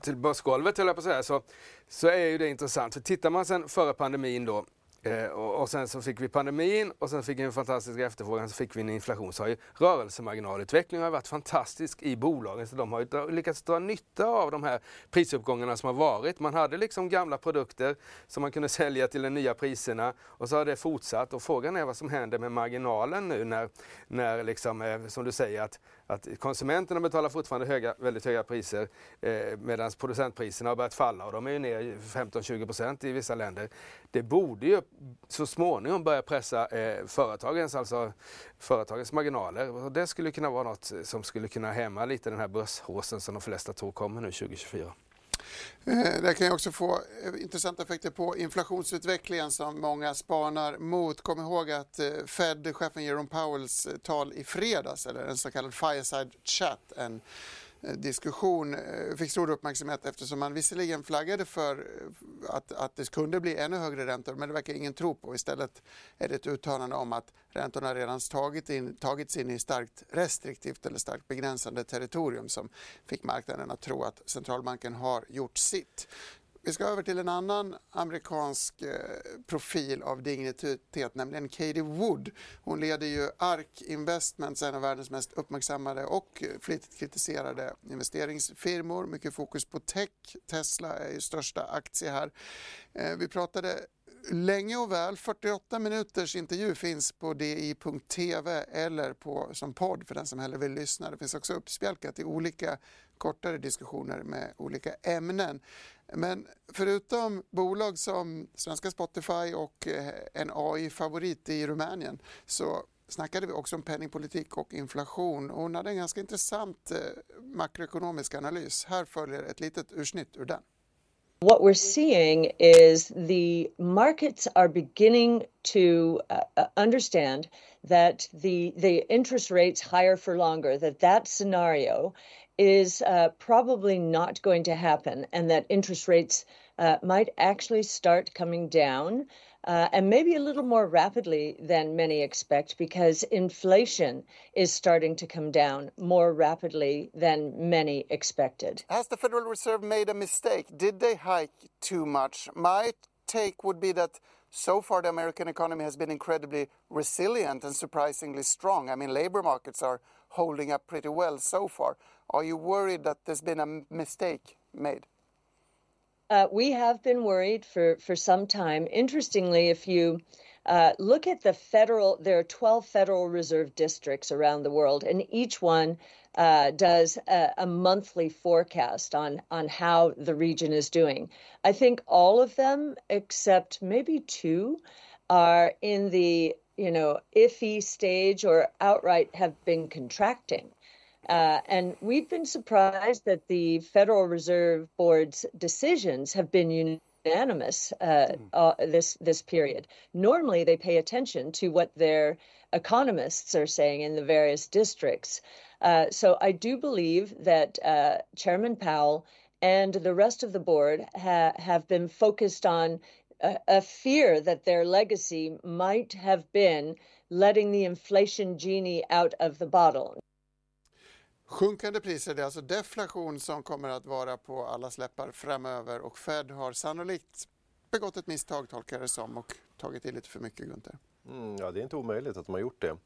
till börsgolvet, höll jag på att säga, så, så är ju det intressant. För tittar man sen före pandemin då, Eh, och, och, sen så fick vi pandemin och sen fick vi en fantastisk efterfrågan så fick vi en inflation. Så har ju rörelsemarginalutvecklingen har varit fantastisk i bolagen. Så de har ju lyckats dra nytta av de här prisuppgångarna som har varit. Man hade liksom gamla produkter som man kunde sälja till de nya priserna och så har det fortsatt. Och frågan är vad som händer med marginalen nu när, när liksom, eh, som du säger, att att konsumenterna betalar fortfarande höga, väldigt höga priser eh, medan producentpriserna har börjat falla och de är ju ner 15-20% i vissa länder. Det borde ju så småningom börja pressa eh, företagens, alltså företagens marginaler och det skulle kunna vara något som skulle kunna hämma lite den här börshåsen som de flesta tror kommer nu 2024. Eh, Det kan också få eh, intressanta effekter på inflationsutvecklingen som många spanar mot. Kom ihåg att eh, Fed-chefen Jerome Powells tal i fredags, eller en så kallad fireside chat, en Eh, diskussion eh, fick stor uppmärksamhet eftersom man visserligen flaggade för eh, att, att det kunde bli ännu högre räntor men det verkar ingen tro på. Istället är det ett uttalande om att räntorna redan tagit in, tagits in i starkt restriktivt eller starkt begränsande territorium som fick marknaden att tro att centralbanken har gjort sitt. Vi ska över till en annan amerikansk eh, profil av dignitet, nämligen Katie Wood. Hon leder ju ARK Investments, en av världens mest uppmärksammade och flitigt kritiserade investeringsfirmor. Mycket fokus på tech. Tesla är ju största aktie här. Eh, vi pratade länge och väl. 48 minuters intervju finns på di.tv eller på, som podd för den som hellre vill lyssna. Det finns också uppspjälkat i olika kortare diskussioner med olika ämnen. Men förutom bolag som svenska Spotify och eh, en AI-favorit i Rumänien så snackade vi också om penningpolitik och inflation. Hon hade en ganska intressant eh, makroekonomisk analys. Här följer ett litet ursnitt ur den. What we're seeing is the markets are beginning to uh, uh understand that the the interest rates higher for longer that that scenario is uh, probably not going to happen and that interest rates uh, might actually start coming down. Uh, and maybe a little more rapidly than many expect because inflation is starting to come down more rapidly than many expected. Has the Federal Reserve made a mistake? Did they hike too much? My take would be that so far the American economy has been incredibly resilient and surprisingly strong. I mean, labor markets are holding up pretty well so far. Are you worried that there's been a mistake made? Uh, we have been worried for, for some time. Interestingly, if you uh, look at the federal, there are 12 Federal Reserve districts around the world, and each one uh, does a, a, monthly forecast on, on how the region is doing. I think all of them, except maybe two, are in the you know iffy stage or outright have been contracting. Uh, and we've been surprised that the Federal Reserve Board's decisions have been unanimous uh, hmm. uh, this this period. Normally, they pay attention to what their economists are saying in the various districts. Uh, so I do believe that uh, Chairman Powell and the rest of the board ha- have been focused on a, a fear that their legacy might have been letting the inflation genie out of the bottle. Sjunkande priser, det är alltså deflation som kommer att vara på alla släppar framöver och Fed har sannolikt begått ett misstag tolkar det som och tagit i lite för mycket Gunther. Mm, ja, det är inte omöjligt att de har gjort det.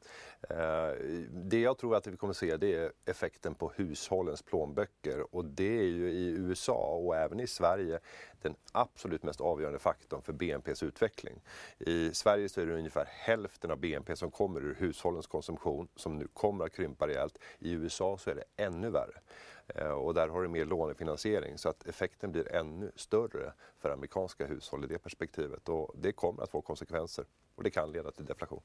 Eh, det jag tror att vi kommer se det är effekten på hushållens plånböcker och det är ju i USA och även i Sverige den absolut mest avgörande faktorn för BNPs utveckling. I Sverige så är det ungefär hälften av BNP som kommer ur hushållens konsumtion som nu kommer att krympa rejält. I USA så är det ännu värre. Eh, och där har du mer lånefinansiering så att effekten blir ännu större för amerikanska hushåll i det perspektivet och det kommer att få konsekvenser och det kan leda till deflation.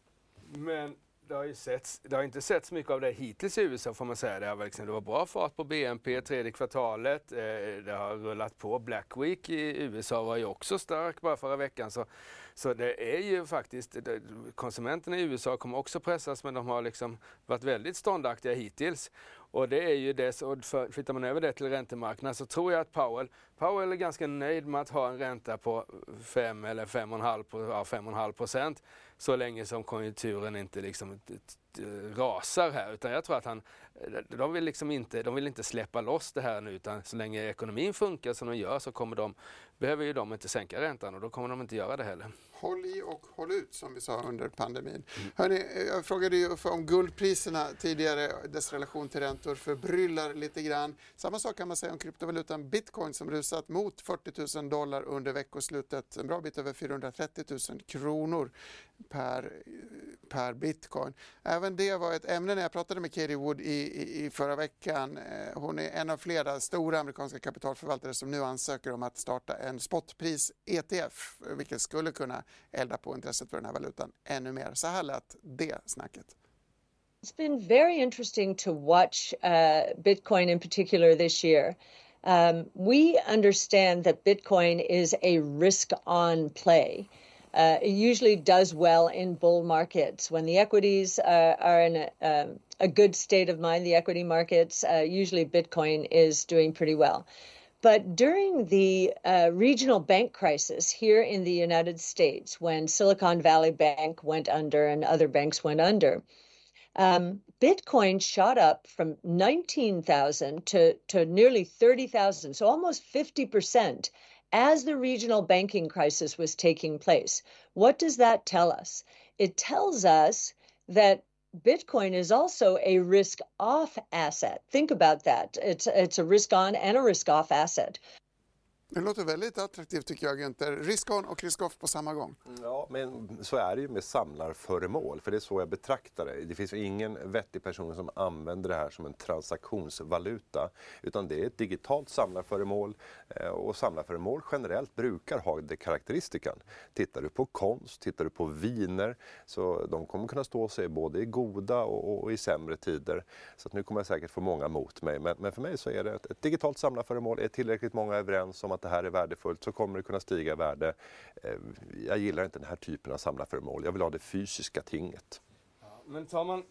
Men det har ju setts, det har inte setts mycket av det hittills i USA får man säga. Det, har liksom, det var bra fart på BNP tredje kvartalet. Eh, det har rullat på. Black Week i USA var ju också stark bara förra veckan. Så, så det är ju faktiskt, konsumenterna i USA kommer också pressas men de har liksom varit väldigt ståndaktiga hittills. Och det är ju det, och för, flyttar man över det till räntemarknaden så tror jag att Powell, Powell är ganska nöjd med att ha en ränta på 5 eller 5,5 ja, procent så länge som konjunkturen inte liksom rasar här. Utan jag tror att han, de vill liksom inte, de vill inte släppa loss det här nu utan så länge ekonomin funkar som den gör så kommer de, behöver ju de inte sänka räntan och då kommer de inte göra det heller håll i och håll ut som vi sa under pandemin. Mm. Hörrni, jag frågade ju om guldpriserna tidigare, dess relation till räntor förbryllar lite grann. Samma sak kan man säga om kryptovalutan bitcoin som rusat mot 40 000 dollar under veckoslutet, en bra bit över 430 000 kronor per, per bitcoin. Även det var ett ämne när jag pratade med Katie Wood i, i, i förra veckan. Eh, hon är en av flera stora amerikanska kapitalförvaltare som nu ansöker om att starta en spotpris ETF, vilket skulle kunna elda på intresset för den här valutan ännu mer. Så här lät det snacket. It's been very interesting to watch uh, Bitcoin in particular this year. Um, we understand that Bitcoin is a risk on play. Uh, it usually does well in bull markets. When the equities uh, are in a, um, a, good state of mind, the equity markets, uh, usually Bitcoin is doing pretty well. But during the uh, regional bank crisis here in the United States, when Silicon Valley Bank went under and other banks went under, um, Bitcoin shot up from 19,000 to, to nearly 30,000, so almost 50% as the regional banking crisis was taking place. What does that tell us? It tells us that Bitcoin is also a risk off asset. Think about that. It's it's a risk on and a risk off asset. Det låter väldigt attraktivt tycker jag Günther. Risk on och risk off på samma gång. Ja, men så är det ju med samlarföremål, för det är så jag betraktar det. Det finns ingen vettig person som använder det här som en transaktionsvaluta, utan det är ett digitalt samlarföremål eh, och samlarföremål generellt brukar ha det karaktäristikan. Tittar du på konst, tittar du på viner, så de kommer kunna stå sig både i goda och, i sämre tider. Så nu kommer jag säkert få många mot mig, men, men för mig så är det ett, ett digitalt samlarföremål. Är tillräckligt många överens om att att det här är värdefullt så kommer det kunna stiga i värde. Eh, jag gillar inte den här typen av samlarföremål. Jag vill ha det fysiska tinget. Ja, men tar man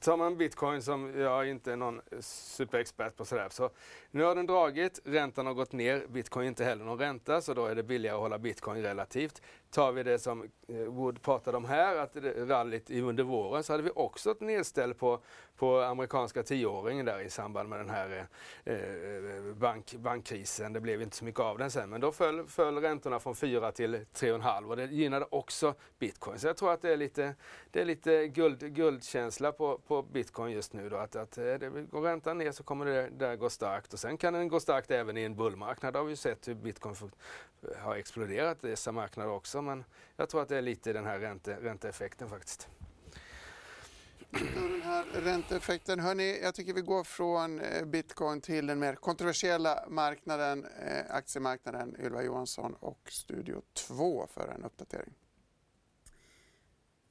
tar man bitcoin som jag inte är någon superexpert på sådär. Så nu har den dragit, räntan har gått ner, bitcoin är inte heller någon ränta så då är det billigare att hålla bitcoin relativt. Tar vi det som eh, Wood pratade om här, att rallyt under våren, så hade vi också ett nedställ på, på amerikanska tioåringen där i samband med den här eh, eh bank, bankkrisen. Det blev inte så mycket av den sen, men då föll, föll räntorna från 4 till 3,5 och det gynnade också bitcoin. Så jag tror att det är lite, det är lite guld, guldkänsla på, på bitcoin just nu. Då, att, att eh, det, går räntan ner så kommer det där gå starkt och sen kan den gå starkt även i en bullmarknad. Det har vi ju sett hur bitcoin har exploderat i dessa marknader också. Men jag tror att det är lite den här ränte, ränteeffekten faktiskt. Den här ränteeffekten. Hörni, jag tycker vi går från eh, bitcoin till den mer kontroversiella marknaden, eh, aktiemarknaden. Ylva Johansson och Studio 2 för en uppdatering.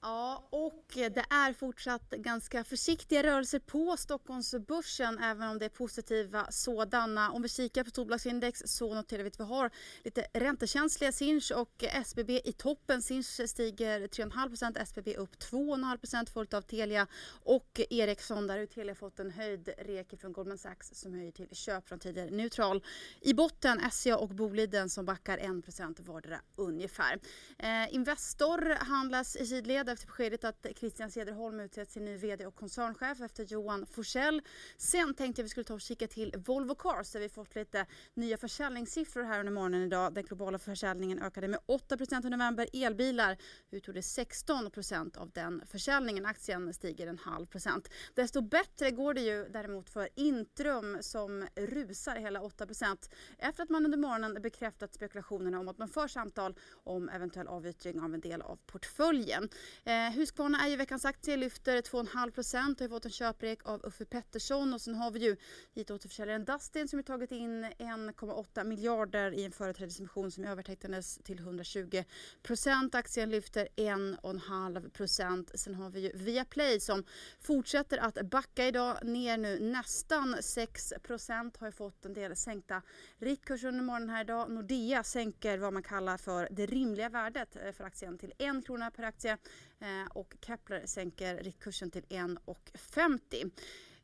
Ja, och det är fortsatt ganska försiktiga rörelser på Stockholmsbörsen även om det är positiva sådana. Om vi kikar på storbolagsindex så noterar vi att vi har lite räntekänsliga Sinch och SBB i toppen. Sinch stiger 3,5% SBB upp 2,5% följt av Telia och Ericsson där har Telia fått en höjd rek från Goldman Sachs som höjer till köp från tidigare neutral. I botten SCA och Boliden som backar 1% vardera ungefär. Eh, Investor handlas i sidled efter beskedet att Christian Cederholm utsett sin ny VD och koncernchef efter Johan Forsell. Sen tänkte jag vi skulle ta och kika till Volvo Cars där vi fått lite nya försäljningssiffror här under morgonen idag. Den globala försäljningen ökade med 8% i november. Elbilar utgjorde 16% av den försäljningen. Aktien stiger en halv procent. Desto bättre går det ju däremot för Intrum som rusar hela 8% efter att man under morgonen bekräftat spekulationerna om att man för samtal om eventuell avyttring av en del av portföljen. Eh, Husqvarna är ju veckans aktie, lyfter 2,5 procent och har fått en köprek av Uffe Pettersson och sen har vi ju hit återförsäljaren Dustin som har tagit in 1,8 miljarder i en företrädesemission som övertecknades till 120 procent. Aktien lyfter 1,5 procent. Sen har vi ju Viaplay som fortsätter att backa idag, ner nu nästan 6 procent, har ju fått en del sänkta riktkurser under morgonen här idag. Nordea sänker vad man kallar för det rimliga värdet eh, för aktien till 1 krona per aktie. Eh, och Kepler sänker riktkursen till 1,50.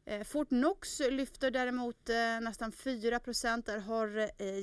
Eh, Fortnox lyfter däremot eh, nästan 4 Där har eh,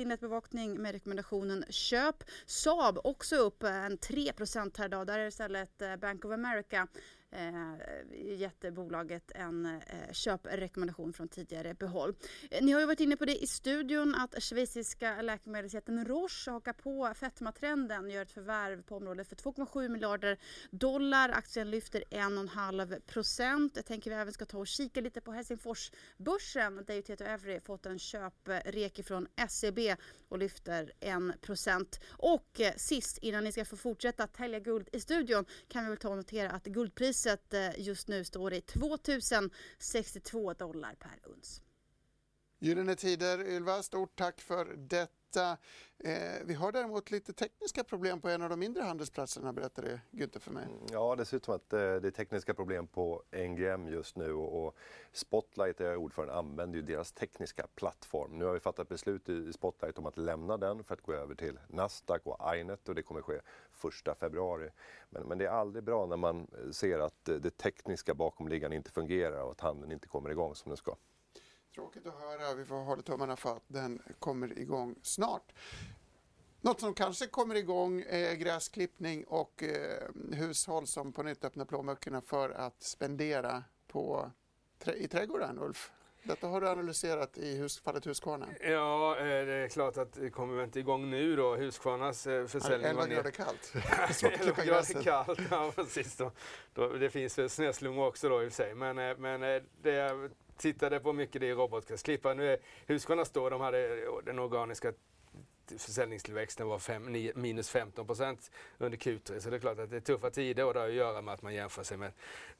inlett bevakning med rekommendationen köp. Saab också upp en 3 här idag. Där är det istället Bank of America eh, gett bolaget en eh, köprekommendation från tidigare behåll. Eh, ni har ju varit inne på det i studion att schweiziska läkemedelsjätten Roche hakar på fetmatrenden, gör ett förvärv på området för 2,7 miljarder dollar. Aktien lyfter 1,5 procent. Jag tänker vi även ska ta och kika lite på Helsingforsbörsen där ju Tieto Every fått en köprek från SEB och lyfter 1 procent. Och eh, sist innan ni ska få fortsätta tälja guld i studion kan vi väl ta och notera att guldpriset Priset eh, just nu står i 2062 dollar per uns. Gyllene Tider, Ylva, stort tack för detta. Eh, vi har däremot lite tekniska problem på en av de mindre handelsplatserna, berättade Günther för mig. Mm, ja, det ser ut som att eh, det är tekniska problem på NGM just nu och Spotlight, där jag är ordförande, använder ju deras tekniska plattform. Nu har vi fattat beslut i Spotlight om att lämna den för att gå över till Nasdaq och Inet och det kommer ske 1 februari. Men, men det är aldrig bra när man eh, ser att eh, det tekniska bakomliggande inte fungerar och att handeln inte kommer igång som den ska. Tråkigt att höra. Vi får hålla tummarna för att den kommer igång snart. Något som kanske kommer igång är gräsklippning och eh, hushåll som på nytt öppnar plånböckerna för att spendera på, i trädgården, Ulf. Detta har du analyserat i hus, fallet Husqvarna? Ja, eh, det är klart att det kommer inte igång nu då. Husqvarnas eh, försäljning 11 grader kallt. 11 grader kallt, ja precis. Då. Då, det finns snöslungor också då i och för sig. Men, eh, men det tittade på mycket det i robotgräsklippare. Husqvarna står, de hade den organiska försäljningstillväxten var fem, ni, minus 15 procent under Q3. Så det är klart att det är tuffa tider och det har att göra med att man jämför sig med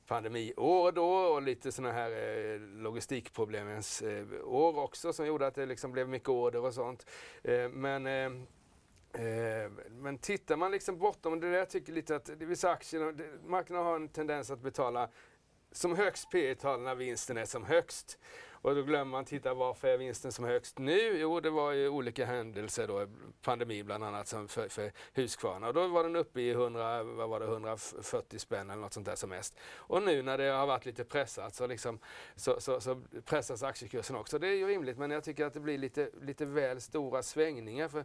pandemiår då och lite sådana här eh, logistikproblemens eh, år också som gjorde att det liksom blev mycket order och sånt. Eh, men eh, eh men tittar man liksom bortom det där jag tycker lite att vissa aktier, marknaden har en tendens att betala som högst P tal när vinsten är som högst. Och då glömmer man titta varför är vinsten som högst nu? Jo, det var ju olika händelser då, pandemi bland annat som för, för Husqvarna. Och då var den uppe i 100, vad var det, 140 spänn eller något sånt där som mest. Och nu när det har varit lite pressat så, liksom, så, så, så pressas aktiekursen också. Det är ju rimligt men jag tycker att det blir lite, lite väl stora svängningar. För eh,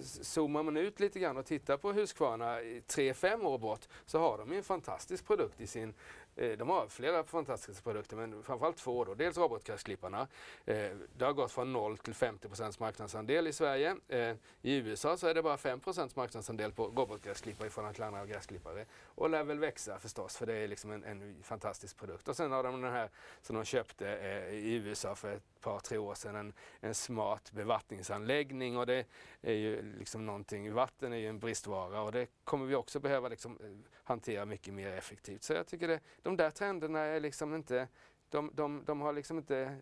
zoomar man ut lite grann och tittar på Husqvarna 3-5 år bort så har de ju en fantastisk produkt i sin Eh, de har flera fantastiska produkter, men framförallt två. Då. Dels robotgräsklipparna. Eh, det har gått från 0 till 50% marknadsandel i Sverige. Eh, I USA så är det bara 5% marknadsandel på robotgräsklippare i förhållande till andra gräsklippare. Och lär väl växa förstås, för det är liksom en, en fantastisk produkt. Och sen har de den här som de köpte eh, i USA för ett par, tre år sedan, en, en smart bevattningsanläggning. Och det är ju liksom någonting, vatten är ju en bristvara och det kommer vi också behöva liksom eh, hantera mycket mer effektivt. Så jag tycker det, de där trenderna är liksom inte, de, de, de har liksom inte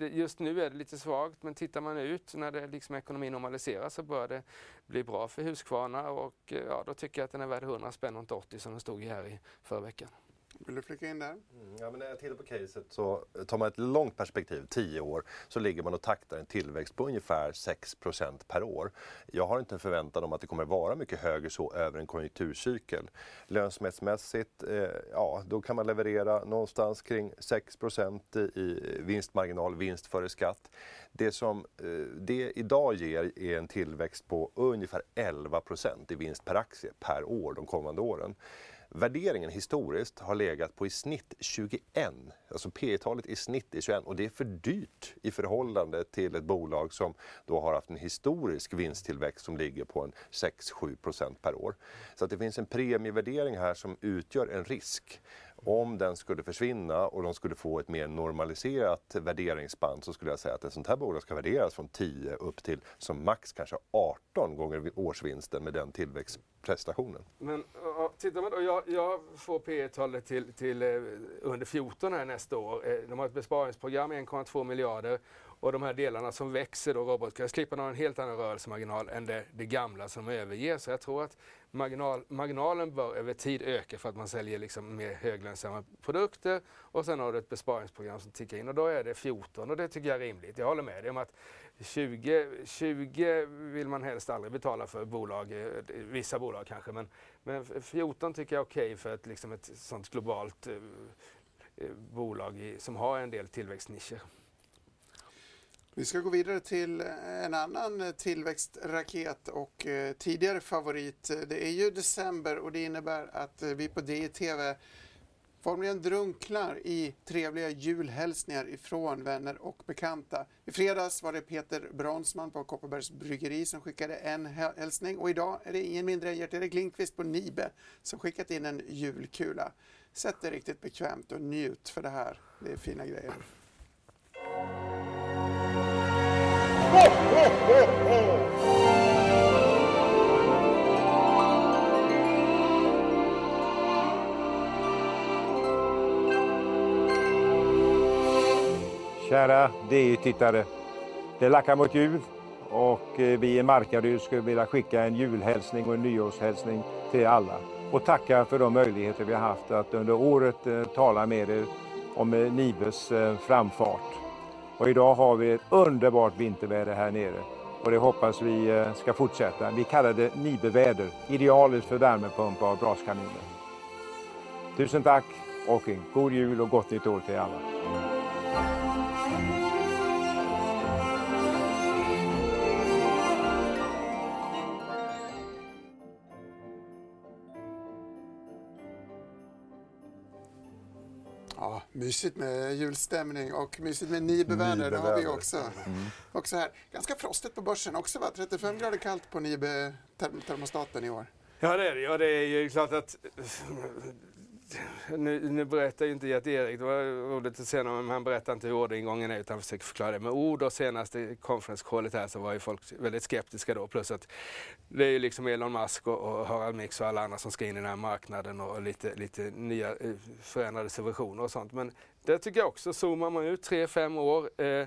Just nu är det lite svagt men tittar man ut när det liksom ekonomin normaliseras så bör det bli bra för Husqvarna och eh, ja, då tycker jag att den är värd 100 spänn och inte 80 som den stod här i förra veckan. Vill du flika in där? Mm, ja, men när jag tittar på caset så eh, tar man ett långt perspektiv, 10 år, så ligger man och taktar en tillväxt på ungefär 6% per år. Jag har inte en förväntan om att det kommer vara mycket högre så över en konjunkturcykel. Lönsamhetsmässigt, eh, ja, då kan man leverera någonstans kring 6% i vinstmarginal, vinst före skatt. Det som eh, det idag ger är en tillväxt på ungefär 11% i vinst per aktie per år de kommande åren. Värderingen historiskt har legat på i snitt 21, alltså P talet i snitt är 21 och det är för dyrt i förhållande till ett bolag som då har haft en historisk vinsttillväxt som ligger på en 6-7% per år. Så att det finns en premievärdering här som utgör en risk. Om den skulle försvinna och de skulle få ett mer normaliserat värderingsspann så skulle jag säga att ett sånt här bolag ska värderas från 10 upp till som max kanske 18 gånger årsvinsten med den tillväxtprestationen. Men tittar man då, jag, jag får P talet till, till eh, under 14 här nästa år. Eh, de har ett besparingsprogram 1,2 miljarder och de här delarna som växer då, robotgräsklipparna har en helt annan rörelsemarginal än det, det gamla som överger. Så jag tror att marginal, marginalen bör över tid öka för att man säljer liksom mer höglönsamma produkter och sen har du ett besparingsprogram som tickar in och då är det 14 och det tycker jag är rimligt. Jag håller med dig om att 20, 20 vill man helst aldrig betala för bolag, eh, vissa bolag kanske, men, men 14 tycker jag är okej okay för ett, liksom ett sånt globalt eh, eh, bolag i, som har en del tillväxtnischer. Vi ska gå vidare till eh, en annan eh, tillväxtraket och eh, tidigare favorit. Det är ju december och det innebär att vi på DTV formligen drunknar i trevliga julhälsningar ifrån vänner och bekanta. I fredags var det Peter Bronsman på Kopparbergs bryggeri som skickade en hälsning och idag är det ingen mindre än Gert-Erik Lindqvist på Nibe som skickat in en julkula. Sätt dig riktigt bekvämt och njut för det här. Det är fina grejer. Kära DI-tittare. Det lackar mot jul och eh, vi i Markaryd skulle vilja skicka en julhälsning och en nyårshälsning till alla och tacka för de möjligheter vi har haft att under året eh, tala med er om eh, Nibes framfart. Och idag har vi ett underbart vinterväder här nere och det hoppas vi eh, ska fortsätta. Vi kallar det Nibeväder, Idealiskt för värmepumpar och braskaminer. Tusen tack och en god jul och gott nytt år till alla. Mysigt med julstämning och mysigt med Nibeväder, det har vi också. Mm. också här. Ganska frostigt på börsen också va? 35 grader kallt på Nibe termostaten i år. Ja det är det. Ja, det är ju klart att nu, nu berättar ju inte Gert-Erik, det var roligt att se honom, men han berättar inte hur orderingången är utan försöker förklara det med ord. Och senaste konferenskålet här så var ju folk väldigt skeptiska då. Plus att det är ju liksom Elon Musk och, och Harald Mix och alla andra som ska in i den här marknaden och lite, lite nya eh, förändrade subventioner och sånt. Men det tycker jag också, zoomar man ut tre, fem år eh,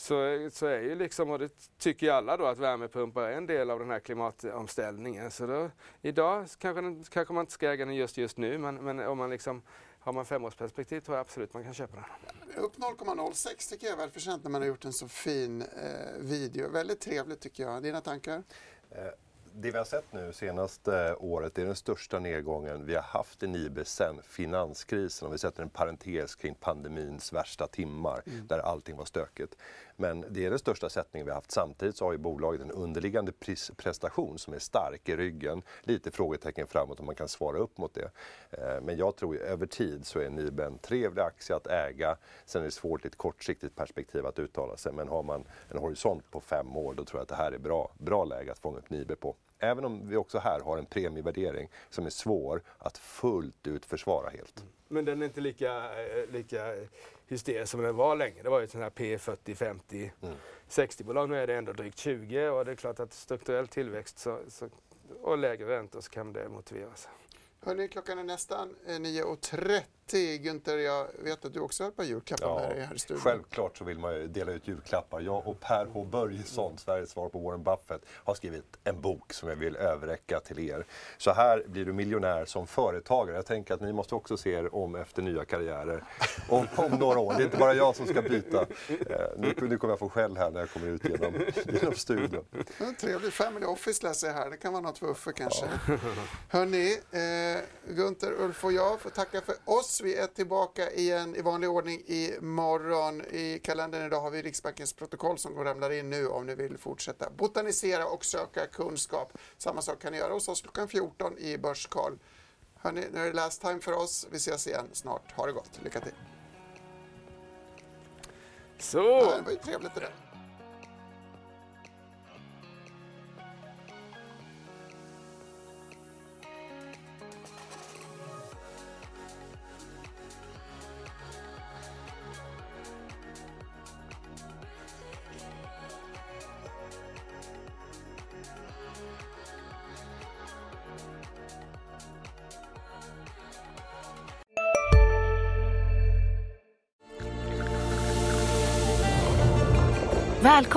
så, så är ju liksom, och det tycker ju alla då, att värmepumpar är en del av den här klimatomställningen. Så då, idag kanske, kanske man inte ska äga den just just nu, men, men om man liksom har man femårsperspektiv tror jag absolut man kan köpa den. Upp 0,06 tycker jag är välförtjänt när man har gjort en så fin eh, video. Väldigt trevligt tycker jag. Dina tankar? Eh, det vi har sett nu senaste året är den största nedgången vi har haft i Nibe sedan finanskrisen. Om vi sätter en parentes kring pandemins värsta timmar mm. där allting var stökigt. Men det är den största sättningen vi har haft. Samtidigt så har ju bolaget en underliggande prestation som är stark i ryggen. Lite frågetecken framåt om man kan svara upp mot det. Eh, men jag tror över tid så är Nibe en trevlig aktie att äga. Sen är det svårt i ett kortsiktigt perspektiv att uttala sig. Men har man en horisont på fem år då tror jag att det här är bra, bra läge att fånga upp Nibe på. Även om vi också här har en premievärdering som är svår att fullt ut försvara helt. Men den är inte lika, eh, lika hysterisk som den var länge. Det var ju sån här P40, 50, mm. 60-bolag. Nu är det ändå drygt 20 och det är klart att strukturell tillväxt så, så, och lägre räntor så kan det motiveras. Hörni, klockan är nästan 9.30. Gunther, jag vet att du också har ett par julklappar ja, med dig här i studion. Självklart så vill man ju dela ut julklappar. Jag och Per H Börjesson, Sveriges svar på Warren Buffett, har skrivit en bok som jag vill överräcka till er. Så här blir du miljonär som företagare. Jag tänker att ni måste också se er om efter nya karriärer om, om några år. Det är inte bara jag som ska byta. Eh, nu, nu kommer jag få skäll här när jag kommer ut genom, genom studion. Trevligt. Family Office läser jag här. Det kan vara något för Uffe kanske. Ja. Hörni, eh, Gunther, Ulf och jag får tacka för oss. Vi är tillbaka igen i vanlig ordning imorgon. I kalendern idag har vi Riksbankens protokoll som ramlar in nu om ni vill fortsätta botanisera och söka kunskap. Samma sak kan ni göra hos oss klockan 14 i Börskoll. Hörni, nu är det last time för oss. Vi ses igen snart. Ha det gott. Lycka till! Så! Ja, det var ju trevligt det där.